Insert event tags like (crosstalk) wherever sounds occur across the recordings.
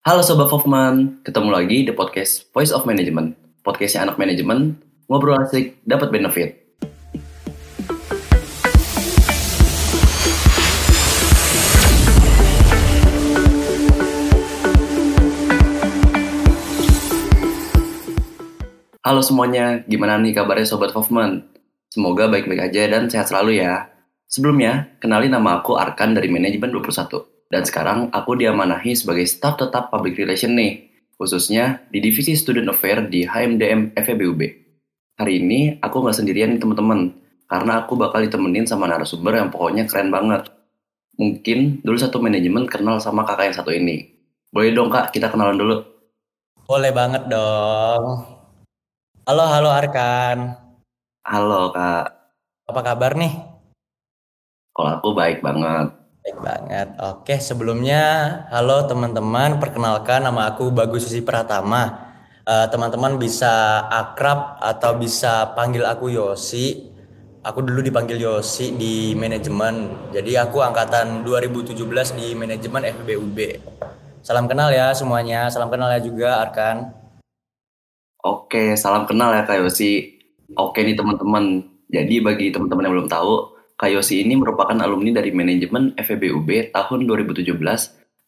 Halo Sobat Hoffman, ketemu lagi di podcast Voice of Management. Podcastnya anak manajemen, ngobrol asik, dapat benefit. Halo semuanya, gimana nih kabarnya Sobat Hoffman? Semoga baik-baik aja dan sehat selalu ya. Sebelumnya, kenalin nama aku Arkan dari Manajemen 21. Dan sekarang aku diamanahi sebagai staf tetap Public Relation nih, khususnya di Divisi Student Affair di HMDM FEBUB. Hari ini aku nggak sendirian nih teman-teman, karena aku bakal ditemenin sama narasumber yang pokoknya keren banget. Mungkin dulu satu manajemen kenal sama kakak yang satu ini. Boleh dong kak, kita kenalan dulu. Boleh banget dong. Halo, halo Arkan. Halo kak, Apa kabar nih? kalau aku baik banget. Baik banget. Oke, sebelumnya halo teman-teman, perkenalkan nama aku Bagus Susi Pratama. Eh, teman-teman bisa akrab atau bisa panggil aku Yosi. Aku dulu dipanggil Yosi di manajemen. Jadi aku angkatan 2017 di manajemen FBUB. Salam kenal ya semuanya. Salam kenal ya juga Arkan. Oke, salam kenal ya Kak Yosi. Oke nih teman-teman. Jadi bagi teman-teman yang belum tahu, Kak Yosi ini merupakan alumni dari manajemen FEBUB tahun 2017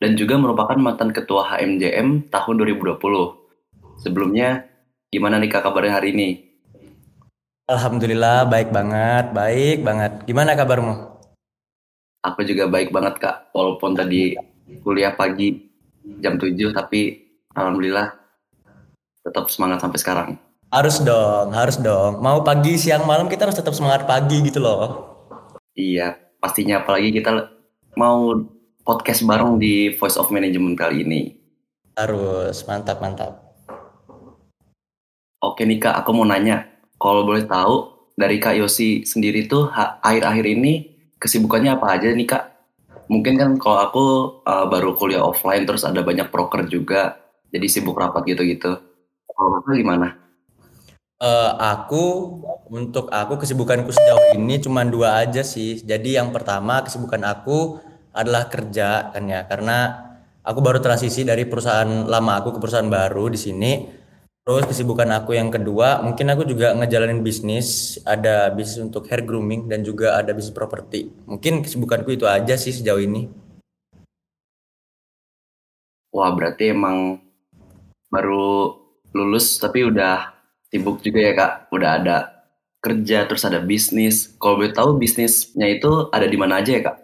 dan juga merupakan mantan ketua HMJM tahun 2020. Sebelumnya, gimana nih Kak kabarnya hari ini? Alhamdulillah baik banget, baik banget. Gimana kabarmu? Aku juga baik banget Kak, walaupun tadi kuliah pagi jam 7 tapi alhamdulillah tetap semangat sampai sekarang. Harus dong, harus dong. Mau pagi, siang, malam kita harus tetap semangat pagi gitu loh. Iya, pastinya apalagi kita mau podcast bareng di Voice of Management kali ini. Harus, mantap, mantap. Oke nih Kak, aku mau nanya. Kalau boleh tahu, dari Kak Yosi sendiri tuh akhir-akhir ini kesibukannya apa aja nih Kak? Mungkin kan kalau aku uh, baru kuliah offline terus ada banyak proker juga, jadi sibuk rapat gitu-gitu. Kalau Kakak gimana? Eh, aku, untuk aku kesibukanku sejauh ini cuma dua aja sih. Jadi yang pertama kesibukan aku adalah kerja kan ya, karena aku baru transisi dari perusahaan lama aku ke perusahaan baru di sini. Terus kesibukan aku yang kedua, mungkin aku juga ngejalanin bisnis, ada bisnis untuk hair grooming dan juga ada bisnis properti. Mungkin kesibukanku itu aja sih sejauh ini. Wah, berarti emang baru lulus tapi udah sibuk juga ya Kak. Udah ada kerja, terus ada bisnis. Kalau boleh tahu bisnisnya itu ada di mana aja ya Kak?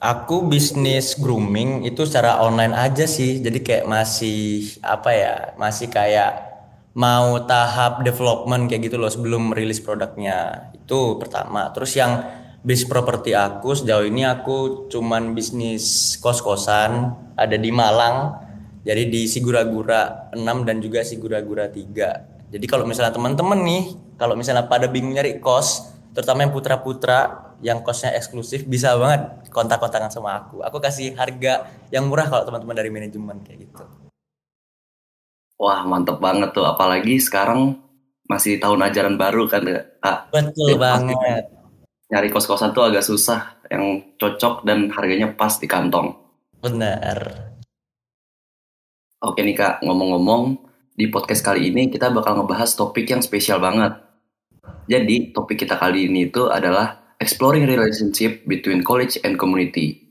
Aku bisnis grooming itu secara online aja sih. Jadi kayak masih apa ya? Masih kayak mau tahap development kayak gitu loh sebelum rilis produknya. Itu pertama. Terus yang bisnis properti aku sejauh ini aku cuman bisnis kos-kosan ada di Malang. Jadi di Sigura-gura 6 dan juga Sigura-gura 3. Jadi kalau misalnya teman-teman nih, kalau misalnya pada bingung nyari kos, terutama yang putra-putra yang kosnya eksklusif bisa banget kontak-kontakan sama aku. Aku kasih harga yang murah kalau teman-teman dari manajemen kayak gitu. Wah, mantep banget tuh. Apalagi sekarang masih tahun ajaran baru kan Kak. Betul Jadi banget. nyari kos-kosan tuh agak susah yang cocok dan harganya pas di kantong. Benar. Oke nih Kak, ngomong-ngomong, di podcast kali ini kita bakal ngebahas topik yang spesial banget. Jadi, topik kita kali ini itu adalah exploring relationship between college and community.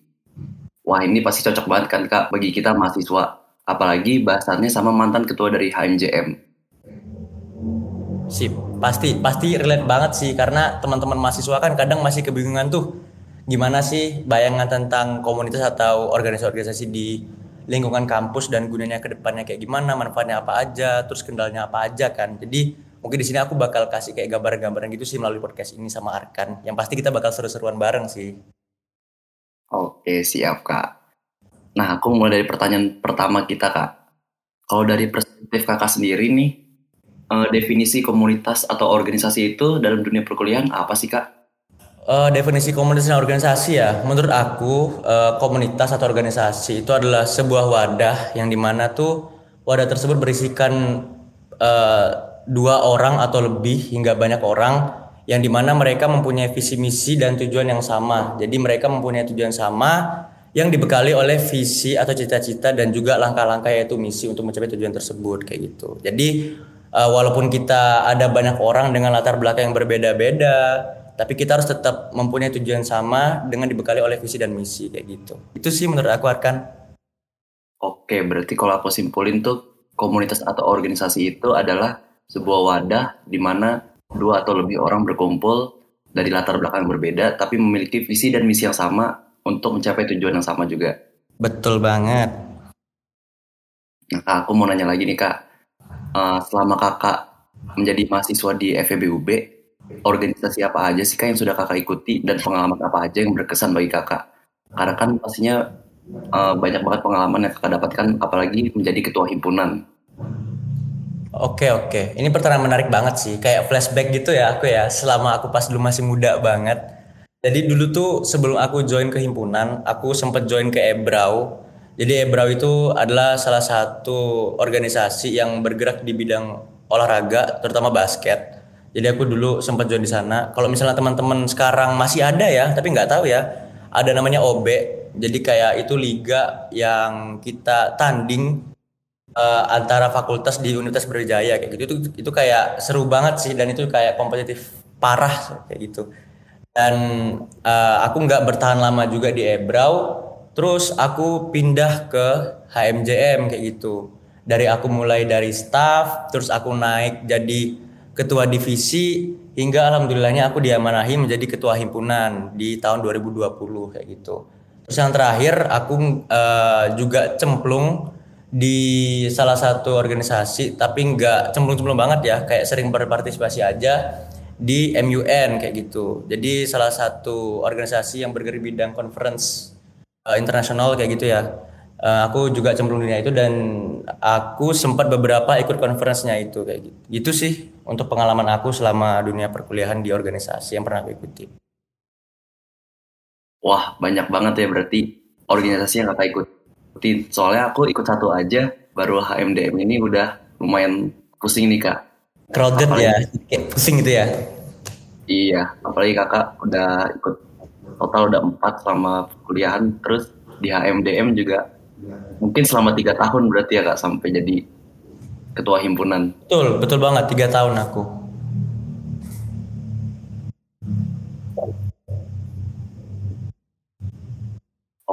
Wah, ini pasti cocok banget kan Kak bagi kita mahasiswa. Apalagi bahasannya sama mantan ketua dari HMJM. Sip, pasti pasti relate banget sih karena teman-teman mahasiswa kan kadang masih kebingungan tuh gimana sih bayangan tentang komunitas atau organisasi-organisasi di lingkungan kampus dan gunanya ke depannya kayak gimana, manfaatnya apa aja, terus kendalanya apa aja kan. Jadi mungkin di sini aku bakal kasih kayak gambaran-gambaran gitu sih melalui podcast ini sama Arkan. Yang pasti kita bakal seru-seruan bareng sih. Oke, siap Kak. Nah, aku mulai dari pertanyaan pertama kita Kak. Kalau dari perspektif Kakak sendiri nih, eh, definisi komunitas atau organisasi itu dalam dunia perkuliahan apa sih Kak? Eh, definisi komunitas dan organisasi ya, menurut aku eh, komunitas atau organisasi itu adalah sebuah wadah yang di mana tuh wadah tersebut berisikan eh, dua orang atau lebih hingga banyak orang yang di mana mereka mempunyai visi misi dan tujuan yang sama. Jadi mereka mempunyai tujuan sama yang dibekali oleh visi atau cita-cita dan juga langkah-langkah yaitu misi untuk mencapai tujuan tersebut kayak gitu. Jadi uh, walaupun kita ada banyak orang dengan latar belakang yang berbeda-beda, tapi kita harus tetap mempunyai tujuan sama dengan dibekali oleh visi dan misi kayak gitu. Itu sih menurut aku Arkan. Oke, berarti kalau aku simpulin tuh komunitas atau organisasi itu adalah sebuah wadah di mana dua atau lebih orang berkumpul dari latar belakang yang berbeda tapi memiliki visi dan misi yang sama untuk mencapai tujuan yang sama juga. Betul banget. Nah, kak, aku mau nanya lagi nih kak, uh, selama kakak menjadi mahasiswa di FEBUB, organisasi apa aja sih kak yang sudah kakak ikuti dan pengalaman apa aja yang berkesan bagi kakak? Karena kan pastinya uh, banyak banget pengalaman yang kakak dapatkan, apalagi menjadi ketua himpunan. Oke oke, ini pertanyaan menarik banget sih, kayak flashback gitu ya aku ya, selama aku pas dulu masih muda banget jadi dulu tuh sebelum aku join ke himpunan, aku sempat join ke Ebrau. Jadi Ebrau itu adalah salah satu organisasi yang bergerak di bidang olahraga, terutama basket. Jadi aku dulu sempat join di sana. Kalau misalnya teman-teman sekarang masih ada ya, tapi nggak tahu ya, ada namanya OB. Jadi kayak itu liga yang kita tanding uh, antara fakultas di Universitas Berjaya kayak gitu. Itu itu kayak seru banget sih dan itu kayak kompetitif parah kayak gitu dan uh, aku nggak bertahan lama juga di Ebrau terus aku pindah ke HMJM kayak gitu dari aku mulai dari staff terus aku naik jadi ketua divisi hingga alhamdulillahnya aku diamanahi menjadi ketua himpunan di tahun 2020 kayak gitu terus yang terakhir aku uh, juga cemplung di salah satu organisasi tapi nggak cemplung-cemplung banget ya kayak sering berpartisipasi aja di MUN kayak gitu. Jadi salah satu organisasi yang bergerak bidang conference uh, internasional kayak gitu ya. Uh, aku juga cemplung dunia itu dan aku sempat beberapa ikut conference-nya itu kayak gitu. Gitu sih untuk pengalaman aku selama dunia perkuliahan di organisasi yang pernah aku ikuti. Wah, banyak banget ya berarti organisasi yang kakak ikuti. Soalnya aku ikut satu aja, baru HMDM ini udah lumayan pusing nih kak crowded apalagi, ya kayak pusing gitu ya iya apalagi kakak udah ikut total udah empat sama kuliahan terus di HMDM juga mungkin selama tiga tahun berarti ya kak sampai jadi ketua himpunan betul betul banget tiga tahun aku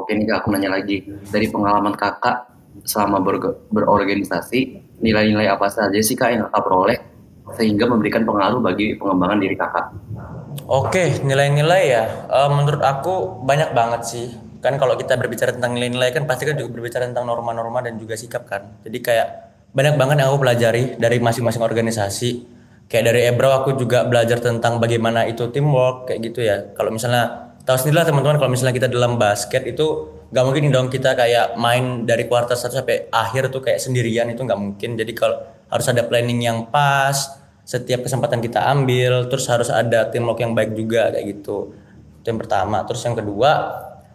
Oke nih kak, aku nanya lagi dari pengalaman kakak selama ber berorganisasi nilai-nilai apa saja sih kak yang kakak peroleh sehingga memberikan pengaruh bagi pengembangan diri kakak? Oke, nilai-nilai ya. Uh, menurut aku banyak banget sih. Kan kalau kita berbicara tentang nilai-nilai kan pasti kan juga berbicara tentang norma-norma dan juga sikap kan. Jadi kayak banyak banget yang aku pelajari dari masing-masing organisasi. Kayak dari Ebro aku juga belajar tentang bagaimana itu teamwork kayak gitu ya. Kalau misalnya tahu sendiri lah teman-teman kalau misalnya kita dalam basket itu nggak mungkin dong kita kayak main dari kuartal satu sampai akhir tuh kayak sendirian itu nggak mungkin. Jadi kalau harus ada planning yang pas setiap kesempatan kita ambil terus harus ada teamwork yang baik juga kayak gitu itu yang pertama terus yang kedua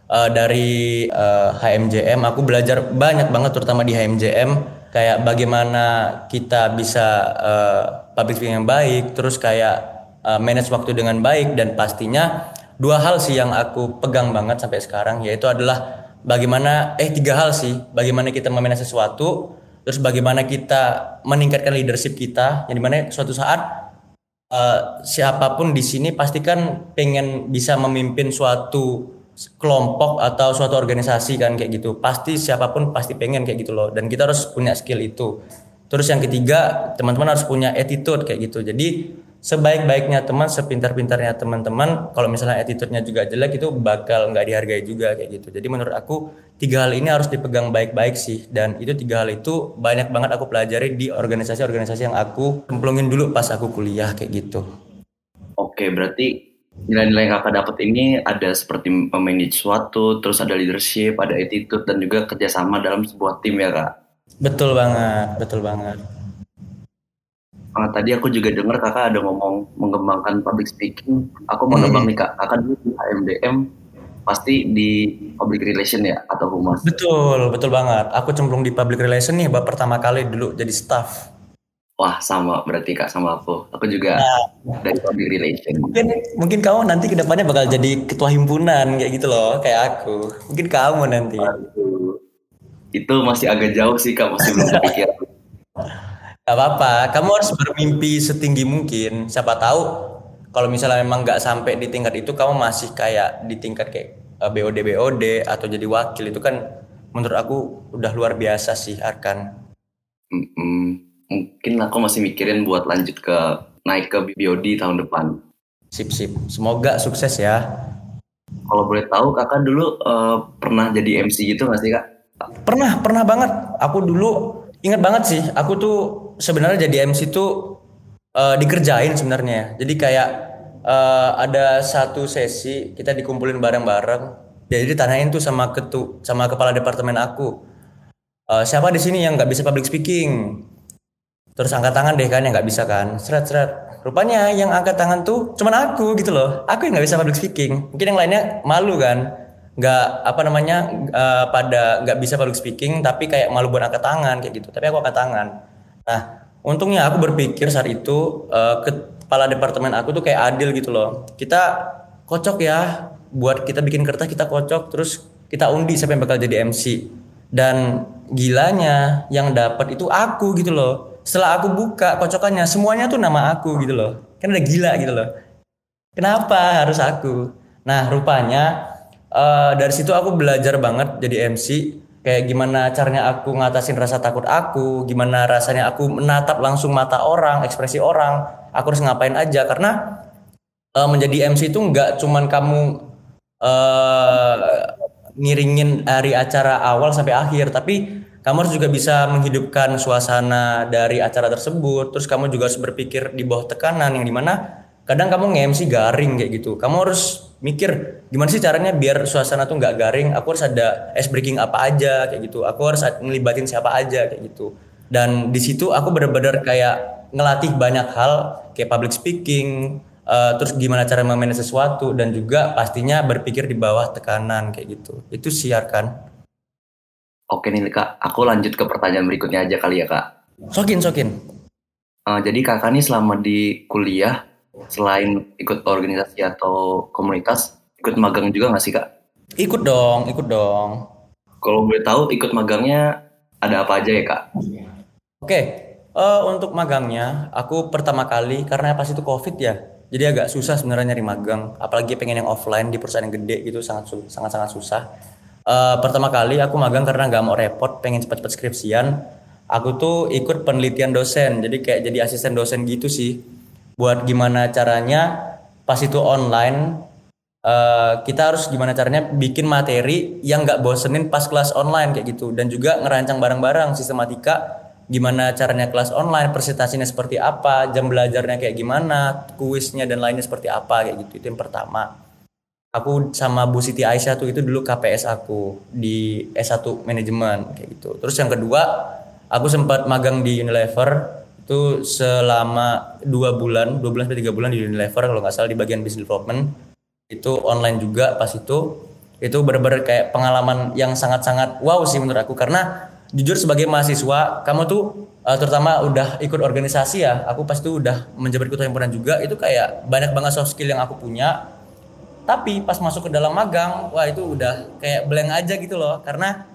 uh, dari uh, eh, HMJM aku belajar banyak banget terutama di HMJM kayak bagaimana kita bisa uh, public speaking yang baik terus kayak uh, manage waktu dengan baik dan pastinya dua hal sih yang aku pegang banget sampai sekarang yaitu adalah bagaimana eh tiga hal sih. Bagaimana kita memanage sesuatu terus bagaimana kita meningkatkan leadership kita. Yang di mana suatu saat uh, siapa pun di sini pastikan pengen bisa memimpin suatu kelompok atau suatu organisasi kan kayak gitu. Pasti siapa pun pasti pengen kayak gitu loh. Dan kita harus punya skill itu. Terus yang ketiga teman-teman harus punya attitude kayak gitu. Jadi sebaik-baiknya teman, sepintar-pintarnya teman-teman, kalau misalnya attitude-nya juga jelek itu bakal nggak dihargai juga kayak gitu. Jadi menurut aku tiga hal ini harus dipegang baik-baik sih. Dan itu tiga hal itu banyak banget aku pelajari di organisasi-organisasi yang aku kemplungin dulu pas aku kuliah kayak gitu. Oke, berarti nilai-nilai yang kakak dapat ini ada seperti memanage suatu, terus ada leadership, ada attitude dan juga kerjasama dalam sebuah tim ya kak. Betul banget, betul banget. Uh, tadi aku juga dengar kakak ada ngomong mengembangkan public speaking. Aku mau nembang nih kak, kakak dulu di HMDM pasti di public relation ya atau humas? Betul, betul banget. Aku cemplung di public relation nih, bab pertama kali dulu jadi staff. Wah sama berarti kak sama aku. Aku juga Nah, dari public relation. mungkin mungkin kamu nanti ke depannya bakal jadi ketua himpunan kayak gitu loh, kayak aku. Mungkin kamu nanti. Aduh, Itu masih agak jauh sih kak, masih belum kepikiran. (laughs) Gak apa-apa, kamu harus bermimpi setinggi mungkin. Siapa tahu kalau misalnya memang nggak sampai di tingkat itu, kamu masih kayak di tingkat kayak eh, BOD BOD atau jadi wakil itu kan menurut aku udah luar biasa sih Arkan. Mm-mm. Mungkin aku masih mikirin buat lanjut ke naik ke BOD tahun depan. Sip sip. Semoga sukses ya. Kalau boleh tahu kakak dulu eh, pernah jadi MC gitu nggak sih kak? Pernah, pernah banget. Aku dulu ingat banget sih. Aku tuh sebenarnya jadi MC tuh eh, dikerjain sebenarnya. Jadi kayak eh, ada satu sesi kita dikumpulin bareng-bareng. Jadi ditanyain tuh sama ketu, sama kepala departemen aku. Eh, siapa di sini yang nggak bisa public speaking? Terus angkat tangan deh kan yang nggak bisa kan. Seret seret. Rupanya yang angkat tangan tuh cuman aku gitu loh. Aku yang nggak bisa public speaking. Mungkin yang lainnya malu kan. Nggak apa namanya eh, pada nggak bisa public speaking tapi kayak malu buat angkat tangan kayak gitu. Tapi aku angkat tangan. Nah untungnya aku berpikir saat itu eh, kepala departemen aku tuh kayak adil gitu loh. Kita kocok ya buat kita bikin kertas kita kocok terus kita undi siapa yang bakal jadi MC dan gilanya yang dapat itu aku gitu loh setelah aku buka kocokannya semuanya tuh nama aku gitu loh. Kan udah gila gitu loh. Kenapa harus aku? Nah rupanya eh, dari situ aku belajar banget jadi MC kayak gimana caranya aku ngatasin rasa takut aku gimana rasanya aku menatap langsung mata orang ekspresi orang. Aku harus ngapain aja karena eh, menjadi MC itu nggak cuman kamu eh ngiringin hari acara awal sampai akhir tapi kamu harus juga bisa menghidupkan suasana dari acara tersebut. Terus kamu juga harus berpikir di bawah tekanan yang di mana kadang kamu nge-MC garing kayak gitu. Kamu harus mikir gimana sih caranya biar suasana tuh nggak garing? Aku harus ada ice breaking apa aja kayak gitu. Aku harus ngelibatin siapa aja kayak gitu. Dan di situ aku bener-bener kayak ngelatih banyak hal kayak public speaking eh, terus gimana cara memanage sesuatu dan juga pastinya berpikir di bawah tekanan kayak gitu. Itu siarkan Oke nih kak, aku lanjut ke pertanyaan berikutnya aja kali ya kak. sokin sokin Eh, jadi kakak nih selama di kuliah, selain ikut organisasi atau komunitas, ikut magang juga nggak sih kak? ikut dong ikut dong Kalau boleh tahu ikut magangnya ada apa aja ya kak? Oke, eh, untuk magangnya aku pertama kali karena pas itu COVID ya. Jadi agak susah sebenarnya nyari magang, apalagi pengen yang offline di perusahaan yang gede gitu sangat sangat susah. Eh, pertama kali aku magang karena nggak mau repot, pengen cepat-cepat skripsian. Aku tuh ikut penelitian dosen, jadi kayak jadi asisten dosen gitu sih. Buat gimana caranya pas itu online eh, kita harus gimana caranya bikin materi yang nggak bosenin pas kelas online kayak gitu dan juga ngerancang bareng-bareng sistematika gimana caranya kelas online presentasinya seperti apa jam belajarnya kayak gimana kuisnya dan lainnya seperti apa kayak gitu itu yang pertama aku sama Bu Siti Aisyah tuh itu dulu KPS aku di S1 manajemen kayak gitu. Terus yang kedua aku sempat magang di Unilever itu selama dua bulan dua bulan sampai tiga bulan di Unilever kalau nggak salah di bagian business development. Itu online juga pas itu. Itu bener-bener kayak pengalaman yang sangat-sangat wow sih menurut aku. Karena jujur sebagai mahasiswa kamu tuh eh, terutama udah ikut organisasi ya aku pas itu udah menjabat ketua himpunan juga itu kayak banyak banget soft skill yang aku punya tapi pas masuk ke dalam magang wah itu udah kayak blank aja gitu loh. Karena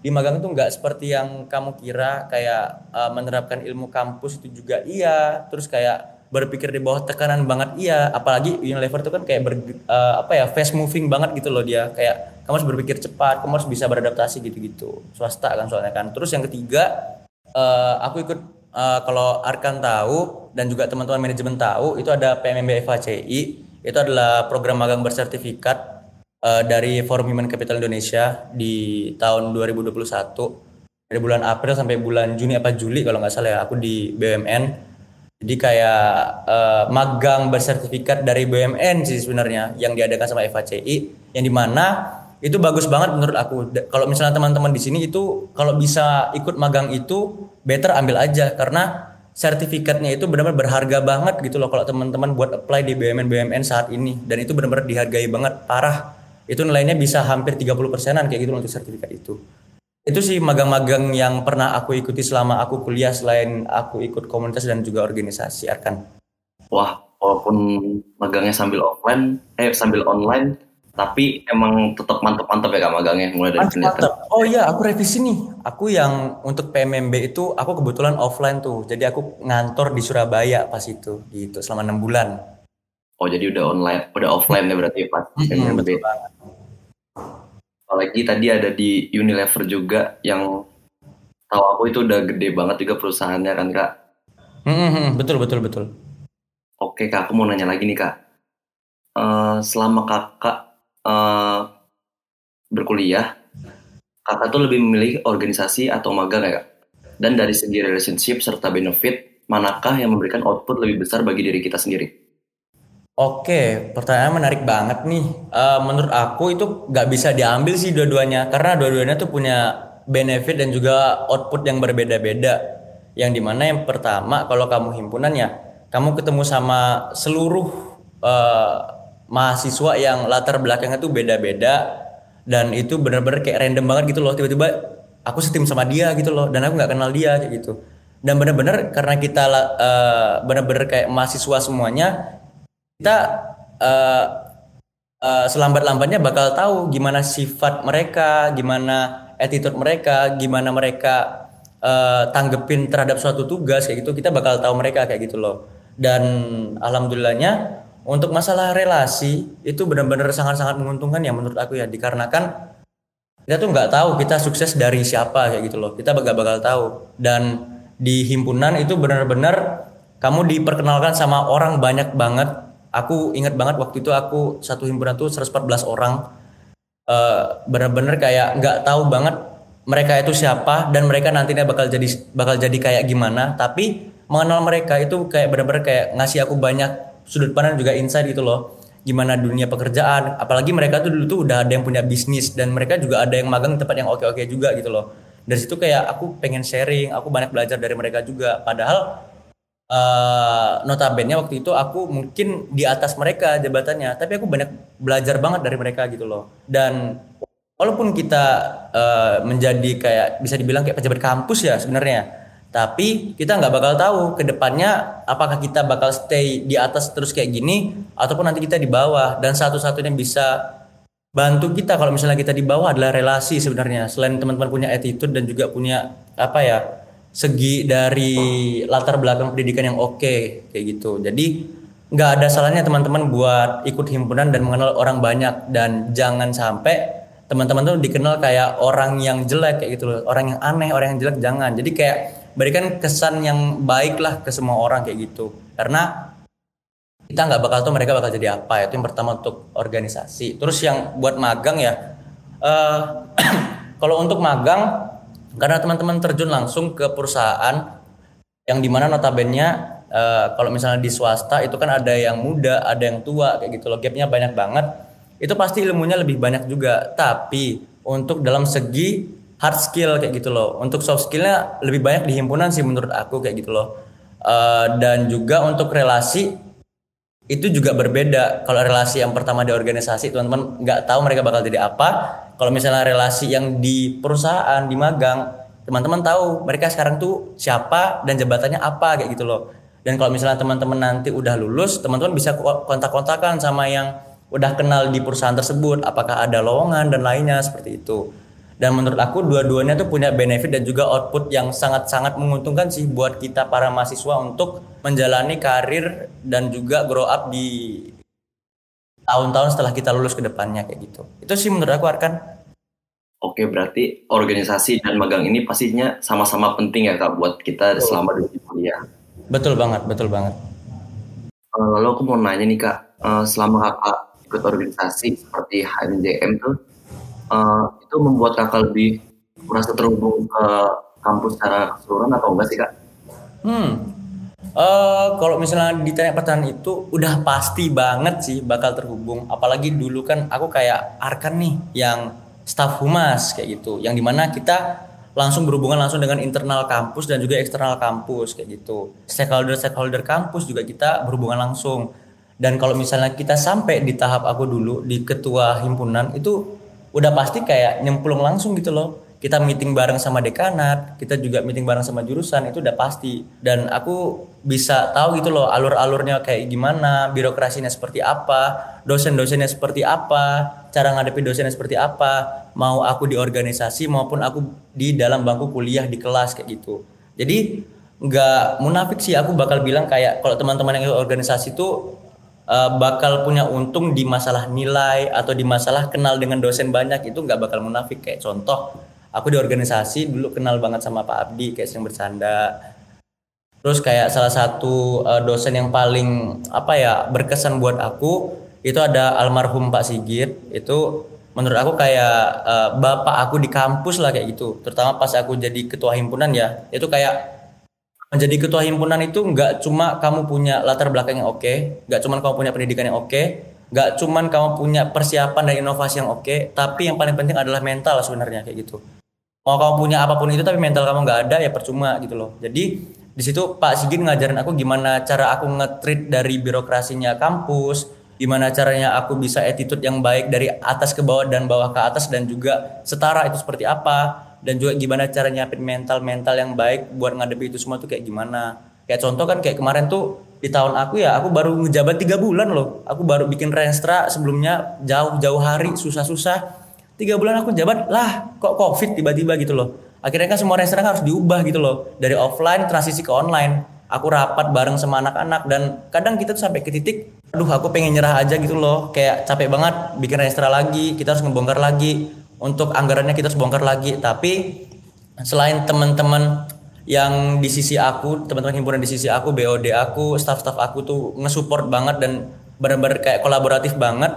di magang itu nggak seperti yang kamu kira kayak uh, menerapkan ilmu kampus itu juga iya. Terus kayak berpikir di bawah tekanan banget iya. Apalagi Unilever itu kan kayak ber, uh, apa ya fast moving banget gitu loh dia. Kayak kamu harus berpikir cepat kamu harus bisa beradaptasi gitu-gitu. Swasta kan soalnya kan. Terus yang ketiga uh, aku ikut uh, kalau Arkan tahu dan juga teman-teman manajemen tahu itu ada PMMB FHCI itu adalah program magang bersertifikat eh, dari Forum Human Capital Indonesia di tahun 2021 dari bulan April sampai bulan Juni apa Juli kalau nggak salah ya aku di BUMN jadi kayak eh, magang bersertifikat dari BUMN sih sebenarnya yang diadakan sama FHCI yang di mana itu bagus banget menurut aku. Kalau misalnya teman-teman di sini itu kalau bisa ikut magang itu better ambil aja. Karena sertifikatnya itu benar-benar berharga banget gitu loh kalau teman-teman buat apply di BUMN BUMN saat ini. Dan itu benar-benar dihargai banget parah. Itu nilainya bisa hampir 30 persenan kayak gitu untuk sertifikat itu. Itu sih magang-magang yang pernah aku ikuti selama aku kuliah selain aku ikut komunitas dan juga organisasi Arkan. Wah, walaupun magangnya sambil offline, eh sambil online, tapi emang tetap mantep-mantep ya kak magangnya mulai dari mantep. Oh iya, aku revisi nih. Aku yang untuk PMMB itu aku kebetulan offline tuh. Jadi aku ngantor di Surabaya pas itu, gitu selama enam bulan. Oh jadi udah online, udah offline ya berarti pas PMMB. Betul banget apalagi tadi ada di Unilever juga yang tahu aku itu udah gede banget juga perusahaannya kan kak hmm, betul betul betul oke kak aku mau nanya lagi nih kak uh, selama kakak uh, berkuliah kakak tuh lebih memilih organisasi atau magang ya dan dari segi relationship serta benefit manakah yang memberikan output lebih besar bagi diri kita sendiri Oke, pertanyaan menarik banget nih. Uh, menurut aku itu nggak bisa diambil sih dua-duanya, karena dua-duanya tuh punya benefit dan juga output yang berbeda-beda. Yang di mana yang pertama, kalau kamu himpunan ya, kamu ketemu sama seluruh uh, mahasiswa yang latar belakangnya tuh beda-beda dan itu bener-bener kayak random banget gitu loh. Tiba-tiba aku setim sama dia gitu loh, dan aku nggak kenal dia kayak gitu. Dan bener-bener karena kita uh, bener-bener kayak mahasiswa semuanya kita uh, uh, selambat-lambatnya bakal tahu gimana sifat mereka, gimana attitude mereka, gimana mereka uh, tanggepin terhadap suatu tugas kayak gitu, kita bakal tahu mereka kayak gitu loh. Dan alhamdulillahnya untuk masalah relasi itu benar-benar sangat-sangat menguntungkan ya menurut aku ya. Dikarenakan kita tuh nggak tahu kita sukses dari siapa kayak gitu loh. Kita bakal bakal tahu. Dan di himpunan itu benar-benar kamu diperkenalkan sama orang banyak banget. Aku ingat banget waktu itu aku satu himpunan tuh 114 orang. Uh, bener-bener kayak nggak tahu banget mereka itu siapa dan mereka nantinya bakal jadi bakal jadi kayak gimana. Tapi mengenal mereka itu kayak bener-bener kayak ngasih aku banyak sudut pandang juga insight gitu loh. Gimana dunia pekerjaan apalagi mereka tuh dulu tuh udah ada yang punya bisnis dan mereka juga ada yang magang tempat yang oke-oke juga gitu loh. Dari situ kayak aku pengen sharing aku banyak belajar dari mereka juga. Padahal uh, notabene waktu itu aku mungkin di atas mereka jabatannya tapi aku banyak belajar banget dari mereka gitu loh. Dan walaupun kita uh, menjadi kayak bisa dibilang kayak pejabat kampus ya sebenarnya tapi kita nggak bakal tahu ke depannya apakah kita bakal stay di atas terus kayak gini ataupun nanti kita di bawah dan satu-satunya bisa bantu kita kalau misalnya kita di bawah adalah relasi sebenarnya selain teman-teman punya attitude dan juga punya apa ya segi dari latar belakang pendidikan yang oke okay, kayak gitu. Jadi nggak ada salahnya teman-teman buat ikut himpunan dan mengenal orang banyak dan jangan sampai teman-teman tuh dikenal kayak orang yang jelek kayak gitu loh, orang yang aneh, orang yang jelek jangan. Jadi kayak berikan kesan yang baik lah ke semua orang kayak gitu. Karena kita nggak bakal tahu mereka bakal jadi apa. Itu yang pertama untuk organisasi. Terus yang buat magang ya, uh, (clears throat) kalau untuk magang karena teman-teman terjun langsung ke perusahaan yang di mana notabene uh, kalau misalnya di swasta itu kan ada yang muda, ada yang tua kayak gitu loh, gapnya banyak banget. Itu pasti ilmunya lebih banyak juga. Tapi untuk dalam segi hard skill kayak gitu loh, untuk soft skillnya lebih banyak di himpunan sih menurut aku kayak gitu loh. Uh, dan juga untuk relasi itu juga berbeda. Kalau relasi yang pertama di organisasi, teman-teman nggak tahu mereka bakal jadi apa kalau misalnya relasi yang di perusahaan di magang teman-teman tahu mereka sekarang tuh siapa dan jabatannya apa kayak gitu loh dan kalau misalnya teman-teman nanti udah lulus teman-teman bisa kontak-kontakan sama yang udah kenal di perusahaan tersebut apakah ada lowongan dan lainnya seperti itu dan menurut aku dua-duanya tuh punya benefit dan juga output yang sangat-sangat menguntungkan sih buat kita para mahasiswa untuk menjalani karir dan juga grow up di tahun-tahun setelah kita lulus ke depannya kayak gitu. Itu sih menurut aku Arkan. Oke, berarti organisasi dan magang ini pastinya sama-sama penting ya Kak buat kita betul. selama di kuliah. Betul banget, betul banget. Uh, lalu aku mau nanya nih Kak, uh, selama Kakak ikut organisasi seperti HMJM tuh, uh, itu membuat Kakak lebih merasa terhubung ke kampus secara keseluruhan atau enggak sih Kak? Hmm, Uh, kalau misalnya ditanya pertanyaan itu udah pasti banget sih bakal terhubung. Apalagi dulu kan aku kayak Arkan nih yang staff humas kayak gitu. Yang di mana kita langsung berhubungan langsung dengan internal kampus dan juga eksternal kampus kayak gitu. Stakeholder stakeholder kampus juga kita berhubungan langsung. Dan kalau misalnya kita sampai di tahap aku dulu di ketua himpunan itu udah pasti kayak nyemplung langsung gitu loh kita meeting bareng sama dekanat, kita juga meeting bareng sama jurusan itu udah pasti. Dan aku bisa tahu gitu loh alur-alurnya kayak gimana, birokrasinya seperti apa, dosen-dosennya seperti apa, cara ngadepi dosennya seperti apa, mau aku di organisasi maupun aku di dalam bangku kuliah di kelas kayak gitu. Jadi nggak munafik sih aku bakal bilang kayak kalau teman-teman yang organisasi itu uh, bakal punya untung di masalah nilai atau di masalah kenal dengan dosen banyak itu nggak bakal munafik. Kayak contoh aku di organisasi dulu kenal banget sama Pak Abdi kayak sering bercanda. Terus kayak salah satu uh, dosen yang paling apa ya berkesan buat aku itu ada almarhum Pak Sigit. Itu menurut aku kayak uh, bapak aku di kampus lah kayak gitu. Terutama pas aku jadi ketua himpunan ya itu kayak menjadi ketua himpunan itu nggak cuma kamu punya latar belakang yang oke nggak cuma kamu punya pendidikan yang oke nggak cuma kamu punya persiapan dan inovasi yang oke tapi yang paling penting adalah mental sebenarnya kayak gitu. Mau kamu punya apa pun itu tapi mental kamu nggak ada ya percuma gitu loh. Jadi di situ Pak Sigit ngajarin aku gimana cara aku ngetrit dari birokrasinya kampus gimana caranya aku bisa attitude yang baik dari atas ke bawah dan bawah ke atas dan juga setara itu seperti apa dan juga gimana cara nyiapin mental mental yang baik buat ngadepi itu semua tuh kayak gimana. Kayak contoh kan kayak kemarin tuh di tahun aku ya aku baru ngejabat tiga bulan loh. Aku baru bikin renstra sebelumnya jauh-jauh hari susah-susah. Tiga bulan aku jabat lah kok covid tiba-tiba gitu loh. Akhirnya kan semua restoran harus diubah gitu loh. Dari offline transisi ke online. Aku rapat bareng sama anak-anak dan kadang kita tuh sampai ke titik aduh aku pengen nyerah aja gitu loh. Kayak capek banget bikin restoran lagi kita harus ngebongkar lagi untuk anggarannya kita harus bongkar lagi tapi selain teman-teman yang di sisi aku teman-teman himpunan di sisi aku BOD aku staff-staff aku tuh ngesupport banget dan benar-benar kayak kolaboratif banget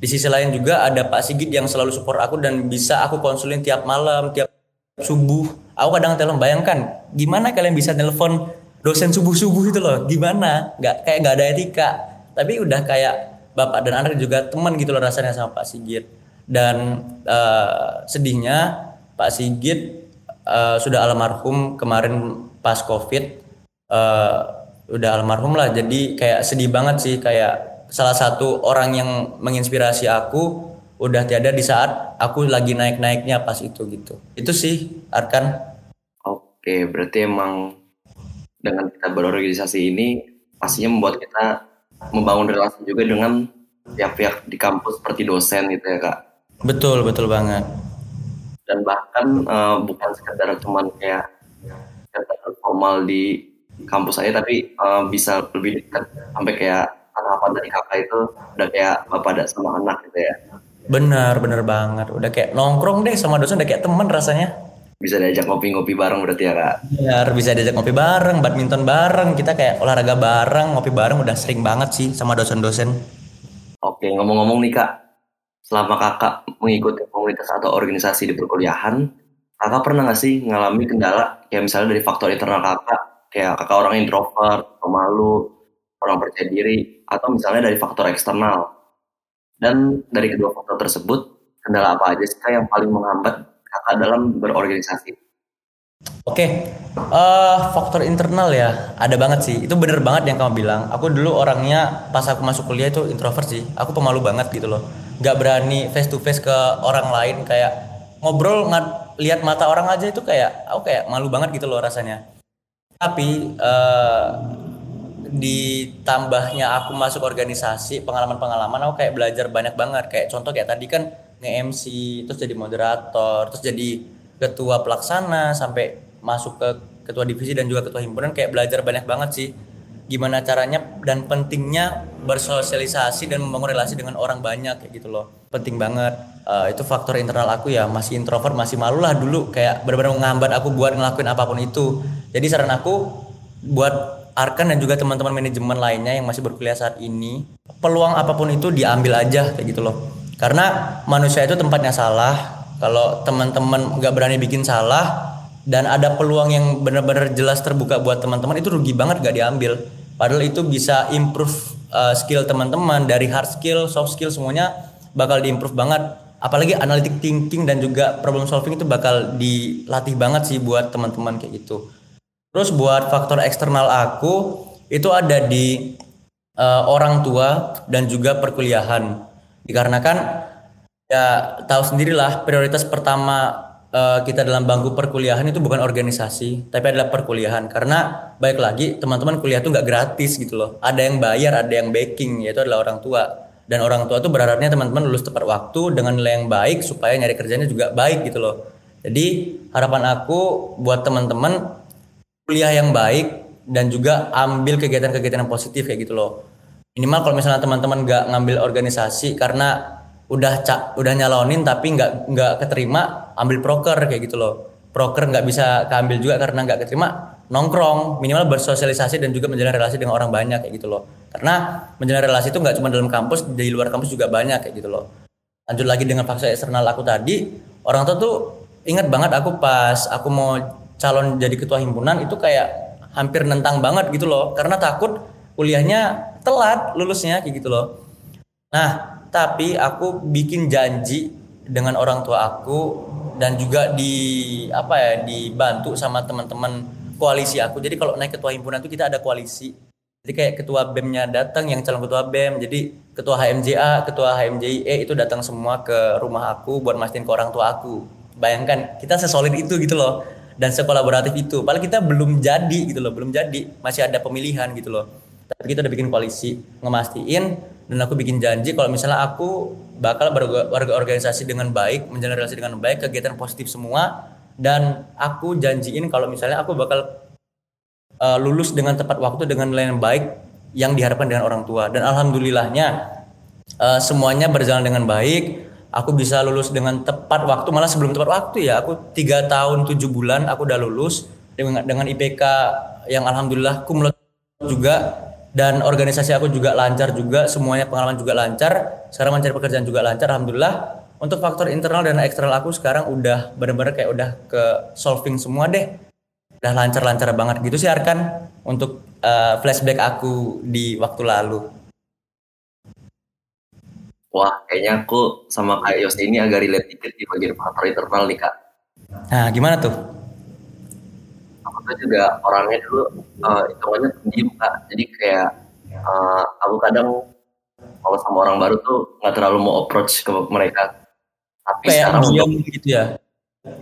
di sisi lain juga ada Pak Sigit yang selalu support aku dan bisa aku konsulin tiap malam, tiap subuh. Aku kadang telepon bayangkan gimana kalian bisa telepon dosen subuh-subuh itu loh. Gimana? Gak kayak gak ada etika. Tapi udah kayak bapak dan anak juga teman gitu loh rasanya sama Pak Sigit. Dan uh, sedihnya Pak Sigit uh, sudah almarhum kemarin pas Covid. Uh, udah almarhum lah. Jadi kayak sedih banget sih kayak salah satu orang yang menginspirasi aku udah tiada di saat aku lagi naik-naiknya pas itu gitu. Itu sih Arkan. Oke, berarti emang dengan kita berorganisasi ini pastinya membuat kita membangun relasi juga dengan pihak-pihak di kampus seperti dosen gitu ya kak. Betul, betul banget. Dan bahkan uh, bukan sekedar cuman kayak sekedar formal di kampus saya tapi uh, bisa lebih dekat sampai kayak harapan dari kakak itu udah kayak bapak dan sama anak gitu ya. Benar benar banget. Udah kayak nongkrong deh sama dosen udah kayak temen rasanya. Bisa diajak ngopi-ngopi bareng berarti ya kak? Benar bisa diajak ngopi bareng badminton bareng kita kayak olahraga bareng ngopi bareng udah sering banget sih sama dosen-dosen. Oke ngomong-ngomong nih kak selama kakak mengikuti komunitas atau organisasi di perkuliahan kakak pernah nggak sih ngalami kendala kayak misalnya dari faktor internal kakak kayak kakak orang introvert pemalu orang percaya diri, atau misalnya dari faktor eksternal. Dan dari kedua faktor tersebut, kendala apa aja sih yang paling menghambat kakak dalam berorganisasi? Oke, okay. uh, eh, faktor internal ya, ada banget sih. Itu bener banget yang kamu bilang. Aku dulu orangnya pas aku masuk kuliah itu introvert sih. Aku pemalu banget gitu loh. Gak berani face to face ke orang lain kayak ngobrol nggak lihat mata orang aja itu kayak aku kayak malu banget gitu loh rasanya. Tapi uh, ditambahnya aku masuk organisasi pengalaman-pengalaman aku kayak belajar banyak banget kayak contoh kayak tadi kan nge-MC terus jadi moderator terus jadi ketua pelaksana sampai masuk ke ketua divisi dan juga ketua himpunan kayak belajar banyak banget sih gimana caranya dan pentingnya bersosialisasi dan membangun relasi dengan orang banyak kayak gitu loh penting banget uh, itu faktor internal aku ya masih introvert masih malu lah dulu kayak benar-benar menghambat aku buat ngelakuin apa pun itu jadi saran aku buat Arkan dan juga teman-teman manajemen lainnya yang masih berkuliah saat ini, peluang apa pun itu diambil aja kayak gitu loh. Karena manusia itu tempatnya salah. Kalau teman-teman nggak berani bikin salah dan ada peluang yang benar-benar jelas terbuka buat teman-teman itu rugi banget gak diambil. Padahal itu bisa improve uh, skill teman-teman dari hard skill, soft skill semuanya bakal diimprove banget. Apalagi analytic thinking dan juga problem solving itu bakal dilatih banget sih buat teman-teman kayak gitu. Terus buat faktor eksternal aku itu ada di uh, orang tua dan juga perkuliahan. Dikarenakan ya tahu sendirilah prioritas pertama uh, kita dalam bangku perkuliahan itu bukan organisasi, tapi adalah perkuliahan. Karena baik lagi teman-teman kuliah itu nggak gratis gitu loh. Ada yang bayar, ada yang backing, yaitu adalah orang tua. Dan orang tua tuh berharapnya teman-teman lulus tepat waktu dengan nilai yang baik supaya nyari kerjanya juga baik gitu loh. Jadi harapan aku buat teman-teman kuliah yang baik dan juga ambil kegiatan-kegiatan yang positif kayak gitu loh. Minimal kalau misalnya teman-teman nggak ngambil organisasi karena udah cak udah nyalonin tapi nggak nggak keterima ambil proker kayak gitu loh. Proker nggak bisa keambil juga karena nggak keterima nongkrong minimal bersosialisasi dan juga menjalin relasi dengan orang banyak kayak gitu loh. Karena menjalin relasi itu nggak cuma dalam kampus di luar kampus juga banyak kayak gitu loh. Lanjut lagi dengan faktor eksternal aku tadi orang tua tuh ingat banget aku pas aku mau calon jadi ketua himpunan itu kayak hampir nentang banget gitu loh. Karena takut kuliahnya telat lulusnya kayak gitu loh. Nah tapi aku bikin janji dengan orang tua aku dan juga di apa ya dibantu sama teman-teman koalisi aku. Jadi kalau naik ketua himpunan itu kita ada koalisi. Jadi kayak ketua BEM-nya datang yang calon ketua BEM. Jadi ketua HMJA ketua HMJIE itu datang semua ke rumah aku buat mastiin ke orang tua aku. Bayangkan kita sesolid itu gitu loh. Dan sekolaboratif itu. Padahal kita belum jadi gitu loh belum jadi. Masih ada pemilihan gitu loh. Tapi kita udah bikin koalisi ngemastiin dan aku bikin janji kalau misalnya aku bakal warga organisasi dengan baik menjalin relasi dengan baik kegiatan positif semua dan aku janjiin kalau misalnya aku bakal uh, lulus dengan tepat waktu dengan nilai yang baik yang diharapkan dengan orang tua. Dan alhamdulillahnya uh, semuanya berjalan dengan baik. Aku bisa lulus dengan tepat waktu malah sebelum tepat waktu ya. Aku tiga tahun tujuh bulan aku udah lulus dengan dengan IPK yang alhamdulillah kumulot juga dan organisasi aku juga lancar juga semuanya pengalaman juga lancar. Sekarang mencari pekerjaan juga lancar alhamdulillah. Untuk faktor internal dan eksternal aku sekarang udah benar-benar kayak udah ke solving semua deh. Udah lancar-lancar banget. Gitu sih Arkan untuk uh, flashback aku di waktu lalu. Wah, kayaknya aku sama kayak Yos ini agak relate dikit di bagian faktor internal nih kak. Nah, gimana tuh? Aku juga orangnya dulu uh, hitungannya pendiam kak. Jadi kayak uh, aku kadang kalau sama orang baru tuh nggak terlalu mau approach ke mereka. Tapi kayak sekarang diam gitu ya?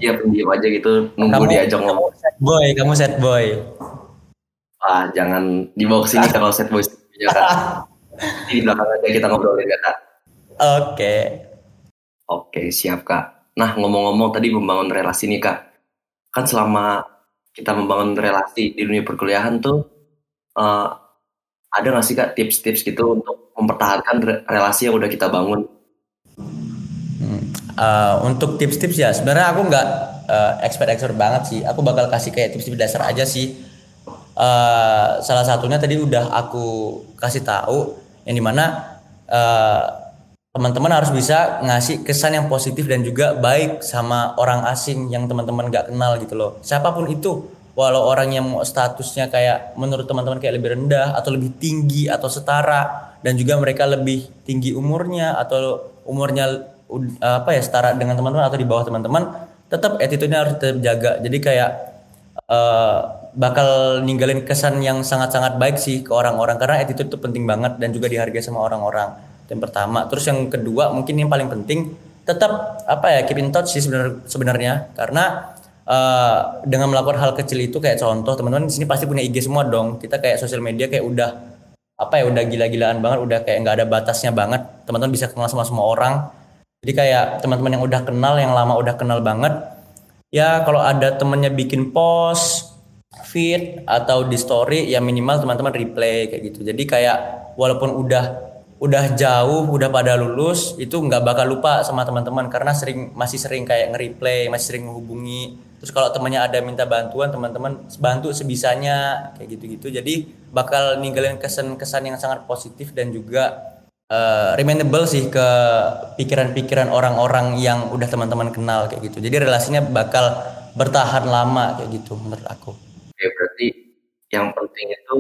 Iya pendiam aja gitu. Nunggu kamu, diajak ngomong. boy kamu set boy. Ah jangan dibawa ke sini (laughs) kalau set boy ya kak. Di belakang aja kita ngobrolin ya kak. Oke. Okay. oke siap kak. Nah ngomong-ngomong tadi membangun relasi nih kak. Kan selama kita membangun relasi di dunia perkuliahan tuh uh, ada nggak sih kak tips-tips gitu untuk mempertahankan relasi yang udah kita bangun? Uh, untuk tips-tips ya sebenarnya aku nggak uh, expert-expert banget sih. Aku bakal kasih kayak tips-tips dasar aja sih. Uh, salah satunya tadi udah aku kasih tahu yang di mana uh, teman-teman harus bisa ngasih kesan yang positif dan juga baik sama orang asing yang teman-teman gak kenal gitu loh. Siapa pun itu walau orang yang mau statusnya kayak menurut teman-teman kayak lebih rendah atau lebih tinggi atau setara dan juga mereka lebih tinggi umurnya atau umurnya apa ya setara dengan teman-teman atau di bawah teman-teman tetap attitude-nya harus terjaga jadi kayak uh, bakal ninggalin kesan yang sangat-sangat baik sih ke orang-orang karena attitude itu penting banget dan juga dihargai sama orang-orang yang pertama. Terus yang kedua mungkin yang paling penting tetap apa ya keep in touch sih sebenarnya. Karena uh, dengan melakukan hal kecil itu kayak contoh teman-teman di sini pasti punya IG semua dong. Kita kayak sosial media kayak udah apa ya udah gila-gilaan banget udah kayak nggak ada batasnya banget. Teman-teman bisa kenal sama semua orang. Jadi kayak teman-teman yang udah kenal yang lama udah kenal banget ya kalau ada temennya bikin post feed atau di story ya minimal teman-teman replay kayak gitu. Jadi kayak walaupun udah udah jauh, udah pada lulus, itu nggak bakal lupa sama teman-teman karena sering masih sering kayak nge-replay, masih sering menghubungi. Terus kalau temannya ada minta bantuan, teman-teman bantu sebisanya kayak gitu-gitu. Jadi bakal ninggalin kesan-kesan yang sangat positif dan juga uh, remainable sih ke pikiran-pikiran orang-orang yang udah teman-teman kenal kayak gitu. Jadi relasinya bakal bertahan lama kayak gitu menurut aku. Oke, berarti yang penting itu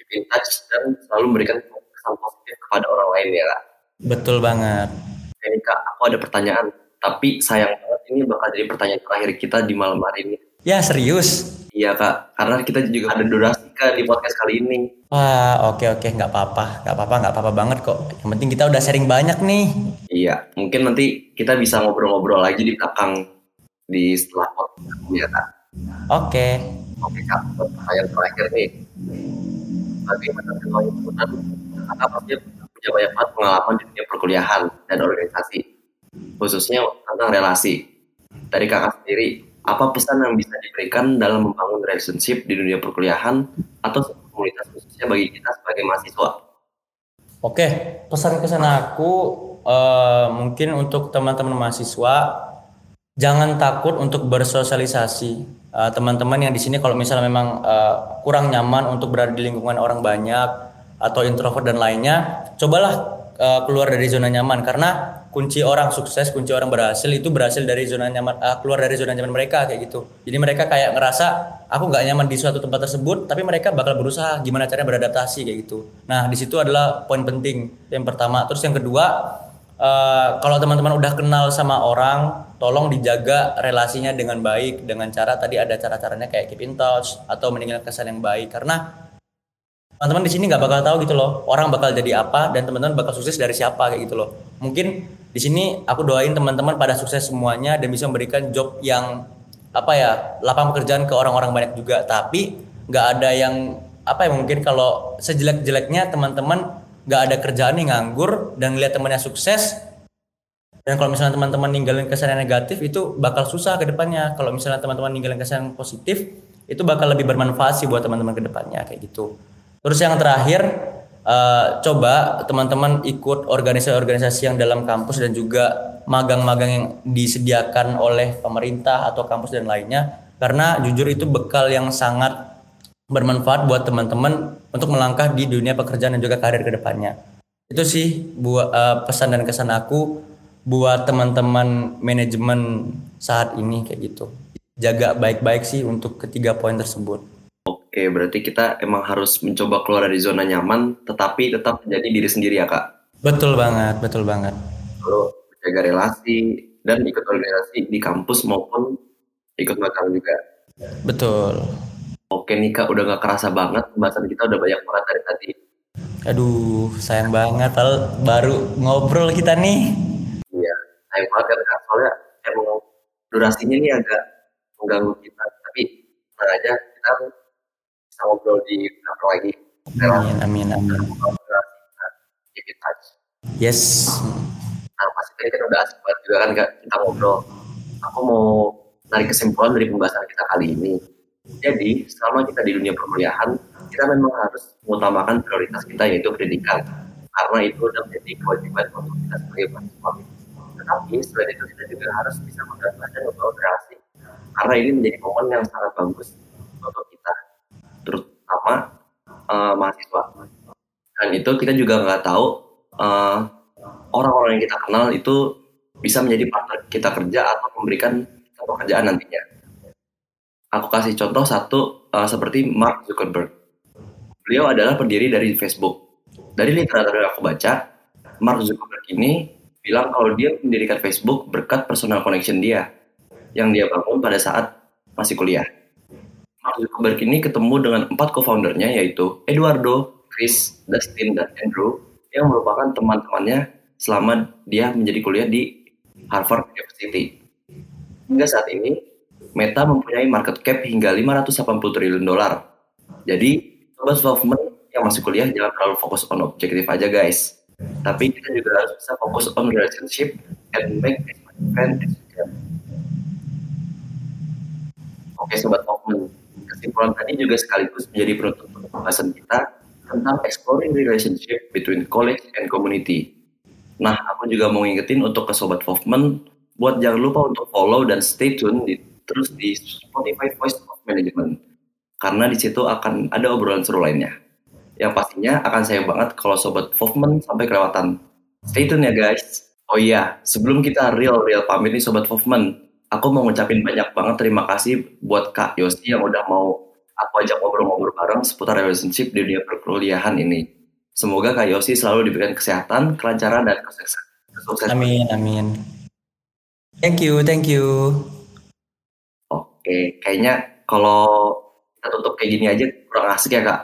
keep in touch dan selalu memberikan kesan positif kepada orang lain ya kak. Betul banget. Ini kak aku ada pertanyaan tapi sayang banget ini bakal jadi pertanyaan terakhir kita di malam hari ini. Ya serius? Iya kak karena kita juga ada durasi kak di podcast kali ini. Wah oke oke nggak apa-apa nggak apa-apa nggak apa-apa banget kok. Yang penting kita udah sharing banyak nih. Iya mungkin nanti kita bisa ngobrol-ngobrol lagi di belakang di setelah podcast ya kak. Oke. Oke kak, pertanyaan terakhir nih. Bagaimana kalau kakak pasti punya banyak banget pengalaman di dunia perkuliahan dan organisasi, khususnya tentang relasi. Dari kakak sendiri, apa pesan yang bisa diberikan dalam membangun relationship di dunia perkuliahan atau komunitas khususnya bagi kita sebagai mahasiswa? Oke, pesan-kesan aku uh, mungkin untuk teman-teman mahasiswa jangan takut untuk bersosialisasi. Uh, teman-teman yang di sini kalau misalnya memang uh, kurang nyaman untuk berada di lingkungan orang banyak atau introvert dan lainnya, cobalah uh, keluar dari zona nyaman karena kunci orang sukses, kunci orang berhasil itu berhasil dari zona nyaman, uh, keluar dari zona nyaman mereka kayak gitu. Jadi mereka kayak ngerasa aku nggak nyaman di suatu tempat tersebut, tapi mereka bakal berusaha gimana caranya beradaptasi kayak gitu. Nah di situ adalah poin penting yang pertama. Terus yang kedua, uh, kalau teman-teman udah kenal sama orang, tolong dijaga relasinya dengan baik dengan cara tadi ada cara-caranya kayak keep in touch atau meninggalkan kesan yang baik karena teman-teman di sini nggak bakal tahu gitu loh orang bakal jadi apa dan teman-teman bakal sukses dari siapa kayak gitu loh. Mungkin di sini aku doain teman-teman pada sukses semuanya dan bisa memberikan job yang apa ya lapang pekerjaan ke orang-orang banyak juga. Tapi nggak ada yang apa ya mungkin kalau sejelek-jeleknya teman-teman nggak ada kerjaan nih nganggur dan lihat temannya sukses dan kalau misalnya teman-teman ninggalin kesan yang negatif itu bakal susah ke depannya. Kalau misalnya teman-teman ninggalin kesan yang positif itu bakal lebih bermanfaat sih buat teman-teman ke depannya kayak gitu Terus yang terakhir uh, coba teman-teman ikut organisasi-organisasi yang dalam kampus dan juga magang-magang yang disediakan oleh pemerintah atau kampus dan lainnya karena jujur itu bekal yang sangat bermanfaat buat teman-teman untuk melangkah di dunia pekerjaan dan juga karir ke depannya. Itu sih buat uh, pesan dan kesan aku buat teman-teman manajemen saat ini kayak gitu. Jaga baik-baik sih untuk ketiga poin tersebut. Oke, berarti kita emang harus mencoba keluar dari zona nyaman, tetapi tetap menjadi diri sendiri ya kak? Betul banget, betul banget. Lalu menjaga relasi dan ikut organisasi di kampus maupun ikut magang juga. Betul. Oke nih kak, udah gak kerasa banget pembahasan kita udah banyak banget dari tadi. Aduh, sayang banget, Al. baru ngobrol kita nih. Iya, sayang banget kan, soalnya emang durasinya nih agak mengganggu kita, tapi tenang aja, kita bisa ngobrol di kantor lagi. Amin, amin, amin. Keep in touch. Yes. Nah, pasti tadi kan udah asik banget juga kan kita ngobrol. Aku mau narik kesimpulan dari pembahasan kita kali ini. Jadi, selama kita di dunia perkuliahan, kita memang harus mengutamakan prioritas kita yaitu pendidikan. Karena itu udah menjadi kewajiban untuk kita sebagai mahasiswa. Tetapi selain itu kita juga harus bisa mengatasi dan membangun relasi. Karena ini menjadi momen yang sangat bagus terutama uh, mahasiswa. Dan itu kita juga nggak tahu eh, orang-orang yang kita kenal itu bisa menjadi partner kita kerja atau memberikan pekerjaan nantinya. Aku kasih contoh satu uh, seperti Mark Zuckerberg. Beliau adalah pendiri dari Facebook. Dari literatur yang aku baca, Mark Zuckerberg ini bilang kalau dia mendirikan Facebook berkat personal connection dia yang dia bangun pada saat masih kuliah. Zuckerberg ini ketemu dengan empat co-foundernya yaitu Eduardo, Chris, Dustin, dan Andrew yang merupakan teman-temannya selama dia menjadi kuliah di Harvard University. Hingga saat ini, Meta mempunyai market cap hingga 580 triliun dolar. Jadi, sobat Wolfman yang masih kuliah jangan terlalu fokus on objektif aja guys. Tapi kita juga harus bisa fokus on relationship and make friend Oke sobat Wolfman, kesimpulan tadi juga sekaligus menjadi penutup pembahasan kita tentang exploring relationship between college and community. Nah, aku juga mau ngingetin untuk ke Sobat Hoffman, buat jangan lupa untuk follow dan stay tune di, terus di Spotify Voice of Management. Karena di situ akan ada obrolan seru lainnya. Yang pastinya akan sayang banget kalau Sobat Hoffman sampai kelewatan. Stay tune ya guys. Oh iya, sebelum kita real-real pamit nih Sobat Hoffman, aku mau ngucapin banyak banget terima kasih buat Kak Yosi yang udah mau aku ajak ngobrol-ngobrol bareng seputar relationship di dunia perkuliahan ini. Semoga Kak Yosi selalu diberikan kesehatan, kelancaran, dan kesuksesan. Amin, amin. Thank you, thank you. Oke, kayaknya kalau kita tutup kayak gini aja kurang asik ya Kak?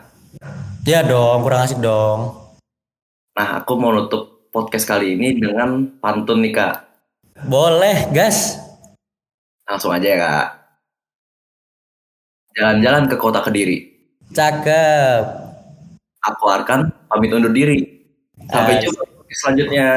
Ya dong, kurang asik dong. Nah, aku mau nutup podcast kali ini dengan pantun nih Kak. Boleh, gas. Langsung aja ya kak. Jalan-jalan ke kota Kediri. Cakep. Aku Arkan pamit undur diri. Sampai jumpa di selanjutnya.